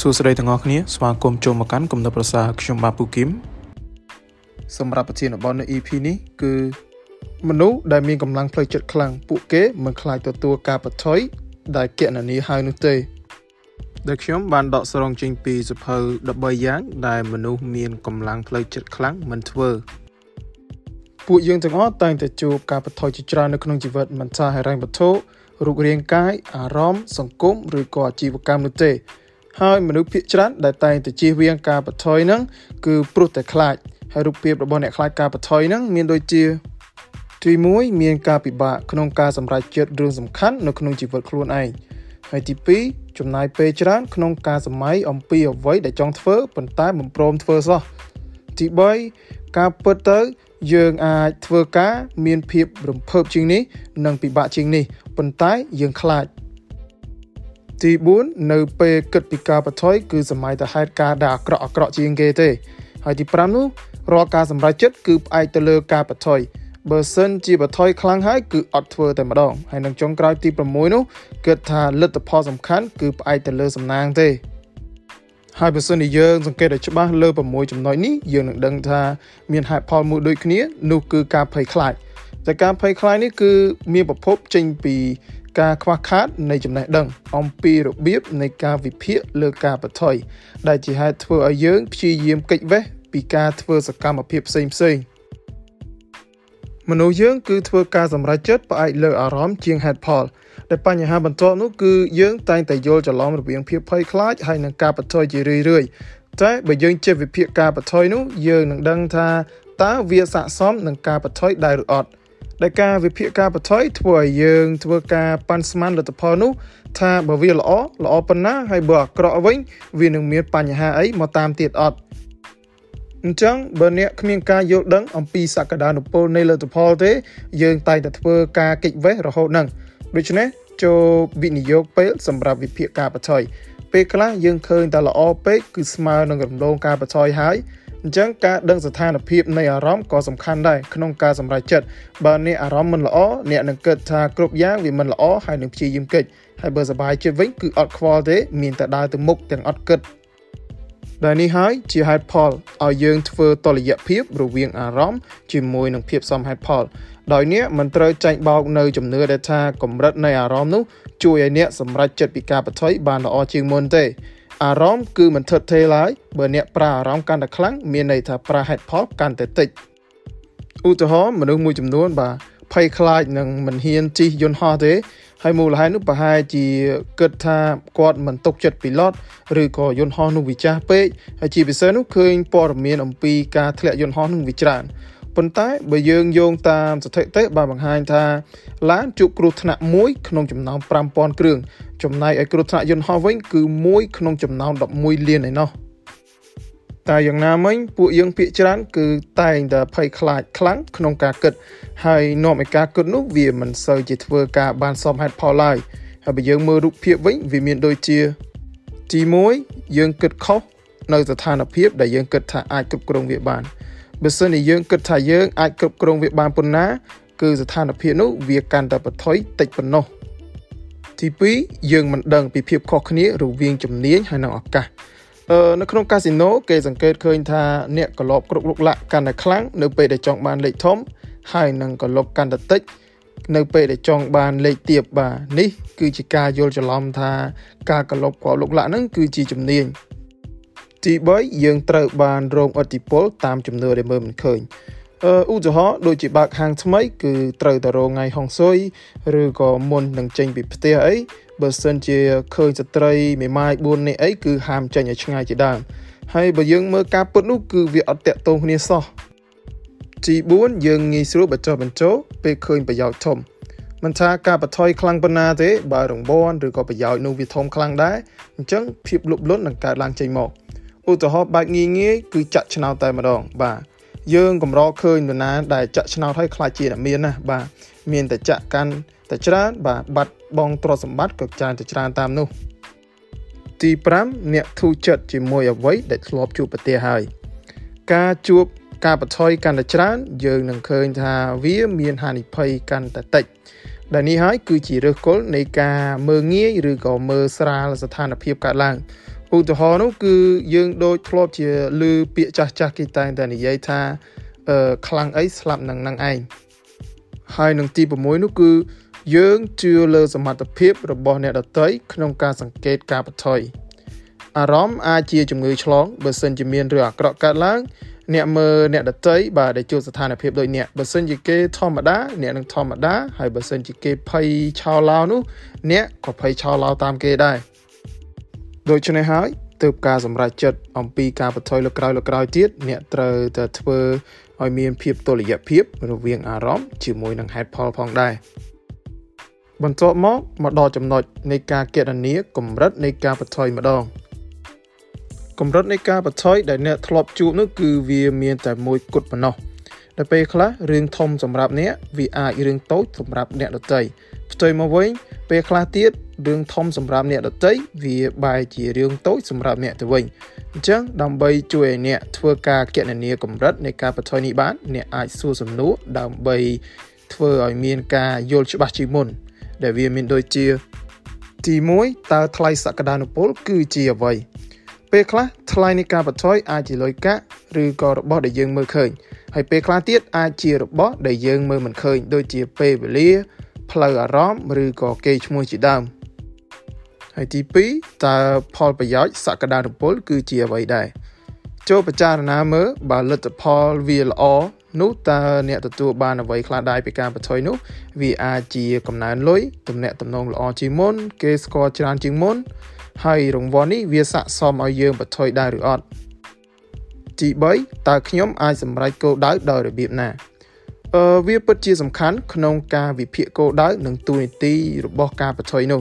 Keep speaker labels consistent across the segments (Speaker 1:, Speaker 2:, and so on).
Speaker 1: សួស្តីទាំងអស់គ្នាស្វាគមន៍ចូលមកកាន់គំនិតប្រសាខ្ញុំបាទពូគឹមសម្រាប់ប្រធានបទនៅ EP នេះគឺមនុស្សដែលមានកម្លាំងផ្លូវចិត្តខ្លាំងពួកគេមិនខ្លាចទទួលការបថុយដែលគណនាហើយនោះទេដែលខ្ញុំបានដកស្រង់ចេញពីសភៅ13យ៉ាង ដែលមនុស្សមានកម្លាំងផ្លូវចិត្តខ្លាំងមិនធ្វើពួកយើងទាំងអស់តែងតែជួបការបថុយជាច្រើននៅក្នុងជីវិតមិនថាហិរញ្ញវត្ថុរូបរាងកាយអារម្មណ៍សង្គមឬក៏អាជីវកម្មនោះទេ ហើយមនុស្សភាគច្រើនដែលតែងតែជៀសវាងការបថុយហ្នឹងគឺព្រោះតែខ្លាចហើយរូបភាពរបស់អ្នកខ្លាចការបថុយហ្នឹងមានដូចជាទី1មានការពិបាកក្នុងការសម្រេចចិត្តរឿងសំខាន់នៅក្នុងជីវិតខ្លួនឯងហើយទី2ចំណាយពេលច្រើនក្នុងការសម័យអំពីអ្វីដែលចង់ធ្វើប៉ុន្តែមិនព្រមធ្វើសោះទី3ការពិតទៅយើងអាចធ្វើការមានភាពរំភើបជាងនេះ និងពិបាកជាងនេះប៉ុន្តែយើងខ្លាច ទី4នៅពេលគិតពីការបថុយគឺសម័យទៅហេតុការដែលអាក្រក់អាក្រក់ជាងគេទេ ហើយទី5នោះរាល់ការសម្រេចចិត្តគឺផ្អែកទៅលើការបថុយបើសិនជាបថុយខ្លាំងហើយគឺអត់ធ្វើតែម្ដងហើយនឹងចុងក្រោយទី6នោះគិតថាលទ្ធផលសំខាន់គឺផ្អែកទៅលើសំណាងទេហើយបើសិនជាយើងសង្កេតឲ្យច្បាស់លើ6ចំណុចនេះយើងនឹងដឹងថាមានហេតុផលមួយដូចគ្នានោះគឺការភ័យខ្លាចតែការភ័យខ្លាចនេះគឺមានប្រភពចេញពី ការខ្វះខាតនៃចំណេះដឹងអំពីរបៀបនៃការវិភាគលើការបថុយដែលជាហេតុធ្វើឲ្យយើងព្យាយាមកិច្ចវេះពីការធ្វើសកម្មភាពផ្សេងផ្សេងមនុស្សយើងគឺធ្វើការសម្រេចចិត្តផ្អែកលើអារម្មណ៍ជាងហេតុផលដែលបញ្ហាបន្ទាប់នោះគឺយើងតែងតែយល់ច្រឡំរវាងភាពភ័យខ្លាចហើយនិងការបថុយជារឿយៗតែបើយើងចេះវិភាគការបថុយនោះយើងនឹងដឹងថាតើវាស័ក្តិសមនឹងការបថុយដែរឬអត់ ដែលការវិភាគការបថុយធ្វើឲ្យយើងធ្វើការប៉ាន់ស្មានលទ្ធផលនោះថាបើវាល្អល្អប៉ុណ្ណាហើយបើអាក្រក់វិញវានឹងមានបញ្ហាអីមកតាមទៀតអត់អញ្ចឹងបើអ្នកគ្មានការយល់ដឹងអំពីសក្តានុពលនៃលទ្ធផលទេ យើងតែងតែធ្វើការកិច្ចវេះរហូតហ្នឹងដូច្នេះចូលវិនិយោគពេលសម្រាប់វិភាគការបថុយពេលខ្លះយើងឃើញតែល្អពេកគឺស្មើនឹងរំលងការបថុយហើយ អញ្ចឹងការដឹងស្ថានភាពនៃអារម្មណ៍ក៏សំខាន់ដែរក្នុងការសម្រេចចិត្តបើអ្នកអារម្មណ៍មិនល្អអ្នកនឹងគិតថាគ្រប់យ៉ាងវាមិនល្អហើយនឹងព្យាយាមកិច្ចហើយបើសប្បាយចិត្តវិញគឺអត់ខ្វល់ទេ មានតែដើរទៅមុខទាំងអត់គិតដែលនេះហើយជាហេតុផលឲ្យយើងធ្វើតលយៈភាពរវាងអារម្មណ៍ជាមួយនឹងភាពសមហេតុផល ដោយអ្នកមិនត្រូវចាញ់បោកនៅជំនឿដែលថាកម្រិតនៃអារម្មណ៍នោះជួយឲ្យអ្នកសម្រេចចិត្តពីការបថុយបានល្អជាងមុនទេ អារម្មណ៍គឺមិនថិតថេរឡើយបើអ្នកប្រើអារម្មណ៍កាន់តែខ្លាំងមានន័យថាប្រើហេតុផលកាន់តែតិចឧទាហរណ៍មនុស្សមួយចំនួន បាទភ័យខ្លាចនឹងមិនហ៊ានជិះយន្តហោះទេហើយមូលហេតុនោះប្រហែលជាគិតថាគាត់មិនទុកចិត្តពីឡតឬក៏យន្តហោះនោះវាចាស់ពេកហើយជាពិសេសនោះឃើញព័ត៌មានអំពីការធ្លាក់យន្តហោះនោះវាច្រើន ប៉ុន្តែបើយើងយោងតាមស្ថិតិបានបង្ហាញថាឡានជួបគ្រោះថ្នាក់មួយក្នុងចំណោម5000គ្រឿងចំណែកឯគ្រោះថ្នាក់យន្តហោះវិញគឺមួយក្នុងចំណោម11លានឯណោះតែយ៉ាងណាមិញពួកយើងភាកច្រើនគឺតែងតែភ័យខ្លាចខ្លាំងក្នុងការគិតហើយនាំឲ្យការគិតនោះវាមិនសូវជាធ្វើការបានសមហេតុផលឡើយហើយបើយើងមើលរូបភាពវិញវាមានដូចជាទី1យើងគិតខុសនៅស្ថានភាពដែលយើងគិតថាអាចគ្រប់គ្រងវាបាន បើសិនជាយើងគិតថាយើងអាចគ្រប់គ្រងវាបានប៉ុណ្ណា គឺស្ថានភាពនោះវាកាន់តែបន្ថយតិចប៉ុណ្ណោះទី2យើងមិនដឹងពីភាពខុសគ្នារវាងជំនាញហើយនិងឱកាសអឺនៅក្នុងកាស៊ីណូគេសង្កេតឃើញថាអ្នកក្លបគ្រប់លោកលាក់កាន់តែខ្លាំងនៅពេលដែលចង់បានលេខធំ ហើយនឹងក្លបកាន់តែតិចនៅពេលដែលចង់បានលេខទៀបបាទនេះគឺជាការយល់ច្រឡំថាការក្លបគ្រប់លោកលាក់ហ្នឹងគឺជាជំនាញ ទី3យើងត្រូវបានរងឥទ្ធិពលតាមជំនឿដែលមើលមិនឃើញអឺឧទាហរណ៍ដូចជាបើកហាងថ្មីគឺត្រូវតែរងថ្ងៃហុងស៊ុយឬក៏មុននឹងចេញពីផ្ទះអីបើសិនជាឃើញស្ត្រីមេម៉ាយ4នាក់អីគឺហាមចេញឲ្យឆ្ងាយជាដើមហើយបើយើងមើលការពុតនោះគឺវាអត់តាក់ទងគ្នាសោះទី4យើងងាយស្រួលបញ្ចុះបញ្ចូលពេលឃើញប្រយោជន៍ធំមិនថាការបថុយខ្លាំងប៉ុណ្ណាទេបើរង្វាន់ឬក៏ប្រយោជន៍នោះវាធំខ្លាំងដែរអញ្ចឹងភាពលុបលុននឹងកើតឡើងចេញមក ឧទាហរណ៍បែបងាយងាយគឺចាក់ឆ្នោតតែម្ដង បាទយើងកម្រឃើញនរណាដែលចាក់ឆ្នោតឲ្យខ្លាចជាអ្នកមានណាបាទមានតែចាក់កាន់តែច្រើន បាទបាត់បងទ្រព្យសម្បត្តិក៏ច្រើនតែច្រើនតាមនោះ ទី5អ្នកធូរចិត្តជាមួយអ្វីដែលធ្លាប់ជួបប្រទះហើយការជួបការបថុយកាន់តែច្រើន យើងនឹងឃើញថាវាមានហានិភ័យកាន់តែតិចដែលនេះហើយគឺជាឫសគល់នៃការមើងងាយឬក៏មើលស្រាលស្ថានភាពកើតឡើង ឧឧទាហរណ៍នោះគឺយើងដូចធ្លាប់ជាឮពាក្យចាស់ចាស់គេតែងតែនិយាយថាអឺខ្លាំងអីស្លាប់នឹងនឹងឯងហើយនឹងទី6នោះគឺយើងជឿលើសមត្ថភាពរបស់អ្នកដទៃក្នុងការសង្កេតការបថុយអារម្មណ៍អាចជាជំងឺឆ្លងបើសិនជាមានរឿងអាក្រក់កើតឡើងអ្នកមើលអ្នកដតីបាទដែលជួបស្ថានភាពដូចអ្នកបើសិនជាគេធម្មតាអ្នកនឹងធម្មតាហើយបើសិនជាគេភ័យឆោឡោនោះអ្នកក៏ភ័យឆោឡោតាមគេដែរ ដូច្នេះហើយទើបការសម្រេចចិត្តអំពីការបថុយលើក្រោយលើក្រោយទៀតអ្នកត្រូវតែធ្វើឲ្យមានភាពតុល្យភាពរវាងអារម្មណ៍ជាមួយនឹងហេតុផលផងដែរបន្ទាប់មកមកដល់ចំណុចនៃការគណនាកម្រិតនៃការបថុយម្ដងកម្រិតនៃការបថុយដែលអ្នកធ្លាប់ជួបនោះគឺវាមានតែមួយគត់ប៉ុណ្ណោះ ដល់ពេលខ្លះរឿងធំសម្រាប់អ្នកវាអាចរឿងតូចសម្រាប់អ្នកដទៃផ្ទុយមកវិញពេលខ្លះទៀតរឿងធំសម្រាប់អ្នកដទៃវាបែរជារឿងតូចសម្រាប់អ្នកទៅវិញអញ្ចឹងដើម្បីជួយឲ្យអ្នកធ្វើការគណនាកម្រិតនៃការបថុយនេះបានអ្នកអាចសួរសំណួរដើម្បីធ្វើឲ្យមានការយល់ច្បាស់ជាងមុន ដែលវាមានដូចជា ទី1តើថ្លៃសក្តានុពល គឺជាអ្វីពេលខ្លះថ្លៃនៃការបថុយអាចជាលុយកាក់ឬក៏របស់ដែលយើងមើលឃើញ ហើយពេលខ្លះទៀតអាចជារបស់ដែលយើងមើលមិនឃើញដូចជាពេលវេលា ផ្លូវអារម្មណ៍ឬក៏គេឈ្មោះជាដើមហើយទី2តើផលប្រយោជន៍សក្តានុពល គឺជាអ្វីដែរចូលពិចារណាមើលបើលទ្ធផលវាល្អនោះតើអ្នកទទួលបានអ្វីខ្លះដែរពីការបថុយនោះ វាអាចជាកំណើនលុយទំនាក់ទំនងល្អជាងមុន គេស្គាល់ច្រើនជាងមុន ហើយរង្វាន់នេះវាស័ក្តិសមឲ្យយើងបន្ថយដែរឬអត់ ទី3តើខ្ញុំអាចសម្រេចគោលដៅដោយរបៀបណាអឺវាពិតជាសំខាន់ក្នុងការវិភាគគោលដៅនិងទូនីតិរបស់ការបន្ថយនោះ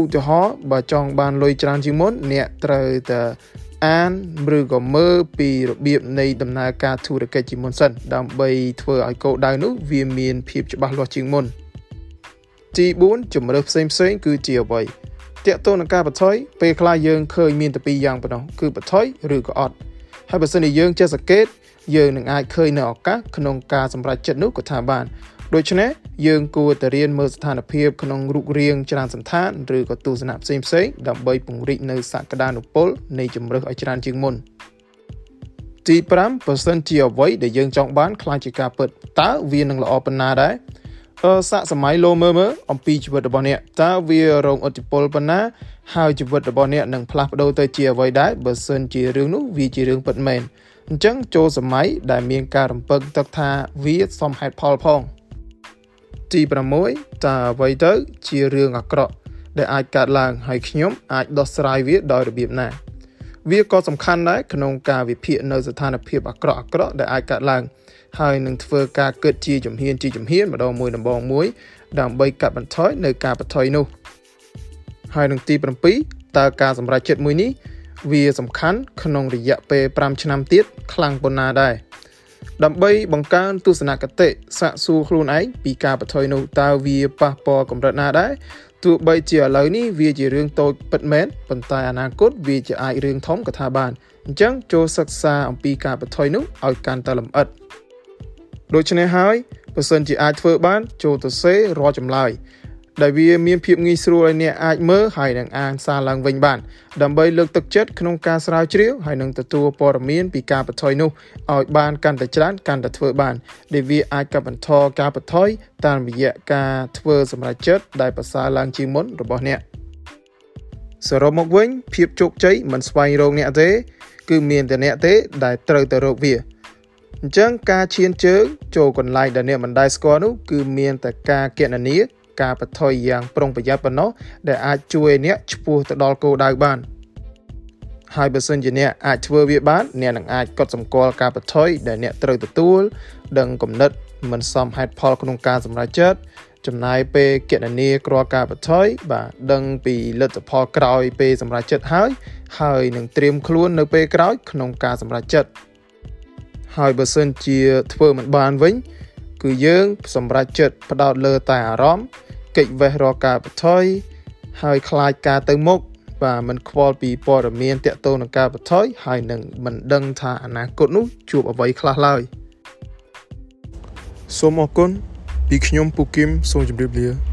Speaker 1: ឧទាហរណ៍បើចង់បានលុយច្រើនជាងមុនអ្នកត្រូវតែអានឬក៏មើលពីរបៀបនៃដំណើរការធុរកិច្ចជាមុនសិនដើម្បីធ្វើឲ្យគោលដៅនោះវាមានភាពច្បាស់លាស់ជាងមុនទី4ជំរើសផ្សេងផ្សេងគឺជាអ្វីតាក់ទងនឹងការបថុយពេលខ្លះយើងឃើញមានតែពីរយ៉ាងប៉ុណ្ណោះគឺបថុយឬក៏អត់ ហើយបើសិនជាយើងចេះសង្កេតយើងនឹងអាចឃើញនៅឱកាសក្នុងការសម្រេចចិត្តនោះក៏ថាបានដូច្នេះយើងគួរតែរៀនមើលស្ថានភាពក្នុងរូបរាងច្រើនសន្តានឬក៏ទស្សនៈផ្សេងផ្សេងដើម្បីពង្រីកនៅសក្តានុពលនៃជំរើសឲ្យច្រើនជាងមុនទី5%ជាអ្វីដែលយើងចង់បានខ្លាចជាការពិតតើវានឹងល្អប៉ុណ្ណាដែរ សាកសម័យលោមើលមើលអំពីជីវិតរបស់អ្នកតើវារងឥទ្ធិពលប៉ុណ្ណាហើយជីវិតរបស់អ្នកនឹងផ្លាស់ប្ដូរទៅជាអ្វីដែរបើសិនជារឿងនោះវាជារឿងពិតមែនអញ្ចឹងចូលសម័យដែលមានការរំពឹងទុកថាវាសមហេតុផលផងទី6តើអ្វីទៅជារឿងអាក្រក់ដែលអាចកើតឡើងហើយខ្ញុំអាចដោះស្រាយវាដោយរបៀបណា វាក៏សំខាន់ដែរក្នុងការវិភាគនៅស្ថានភាពអាក្រក់អាក្រក់ដែលអាចកើតឡើងហើយនឹងធ្វើការគិតជាជំហានជាជំហានម្ដងមួយដំបងមួយ ដើម្បីកាត់បន្ថយនៅការបថុយនោះហើយនឹងទី7តើការសម្រេចចិត្តមួយនេះវាសំខាន់ក្នុងរយៈពេល5ឆ្នាំទៀតខ្លាំងប៉ុណ្ណាដែរ ដើម្បីបង្កើនទស្សនគតិសាកសួរខ្លួនឯងពីការបថុយនោះតើវាប៉ះពាល់កម្រិតណាដែរទោះបីជាឥឡូវនេះវាជារឿងតូចពិតមែនប៉ុន្តែអនាគតវាជាអាចរឿងធំក៏ថាបានអញ្ចឹងចូលសិក្សាអំពីការបថុយនោះឲ្យកាន់តែលម្អិតដូច្នេះហើយបើសិនជាអាចធ្វើបានចូលទៅសេរាល់ចម្លើយ ដែលវាមានភាពងាយស្រួលឲ្យអ្នកអាចមើលហើយនឹងអានសារឡើងវិញបាន ដើម្បីលើកទឹកចិត្តក្នុងការស្រាវជ្រាវហើយនឹងទទួលព័ត៌មានពីការបថុយនោះឲ្យបានកាន់តែច្រើនកាន់តែធ្វើបានដែលវាអាចកាត់បន្ថយការបថុយតាមរយៈការធ្វើសម្រេចចិត្តដែលប្រសើរឡើងជាងមុនរបស់អ្នកសរុបមកវិញភាពជោគជ័យមិនស្វែងរកអ្នកទេ គឺមានតែអ្នកទេដែលត្រូវទៅរកវាអញ្ចឹងការឈានជើងចូលកន្លែងដែលអ្នកមិនដែលស្គាល់នោះគឺមានតែការគណនា ការបថុយយ៉ាងប្រុងប្រយ័ត្នប៉ុណ្ណោះដែលអាចជួយអ្នកឆ្ពោះទៅដល់គោលដៅបានហើយបើសិនជាអ្នកអាចធ្វើវាបានអ្នកនឹងអាចកត់សម្គាល់ការបថុយដែលអ្នកត្រូវទទួល ដឹងគំនិតមិនសមហេតុផលក្នុងការសម្រេចចិត្តចំណាយពេលគណនាគ្រាល់ការបថុយបាទដឹងពីលទ្ធផលក្រោយពេលសម្រេចចិត្តហើយ ហើយនឹងត្រៀមខ្លួននៅពេលក្រោយក្នុងការសម្រេចចិត្តហើយបើសិនជាធ្វើមិនបានវិញ គឺយើងសម្រេចចិត្តផ្ដោតលើតែអារម្មណ៍កិច្ចវេះរកការបថុយហើយខ្លាចការទៅមុខបាទមិនខ្វល់ពីព័ត៌មានតាក់ទងនឹងការបថុយហើយនឹងមិនដឹងថាអនាគតនោះជួបអ្វីខ្លះឡើយសូមអរគុណពីខ្ញុំពូគឹមសូមជម្រាបលា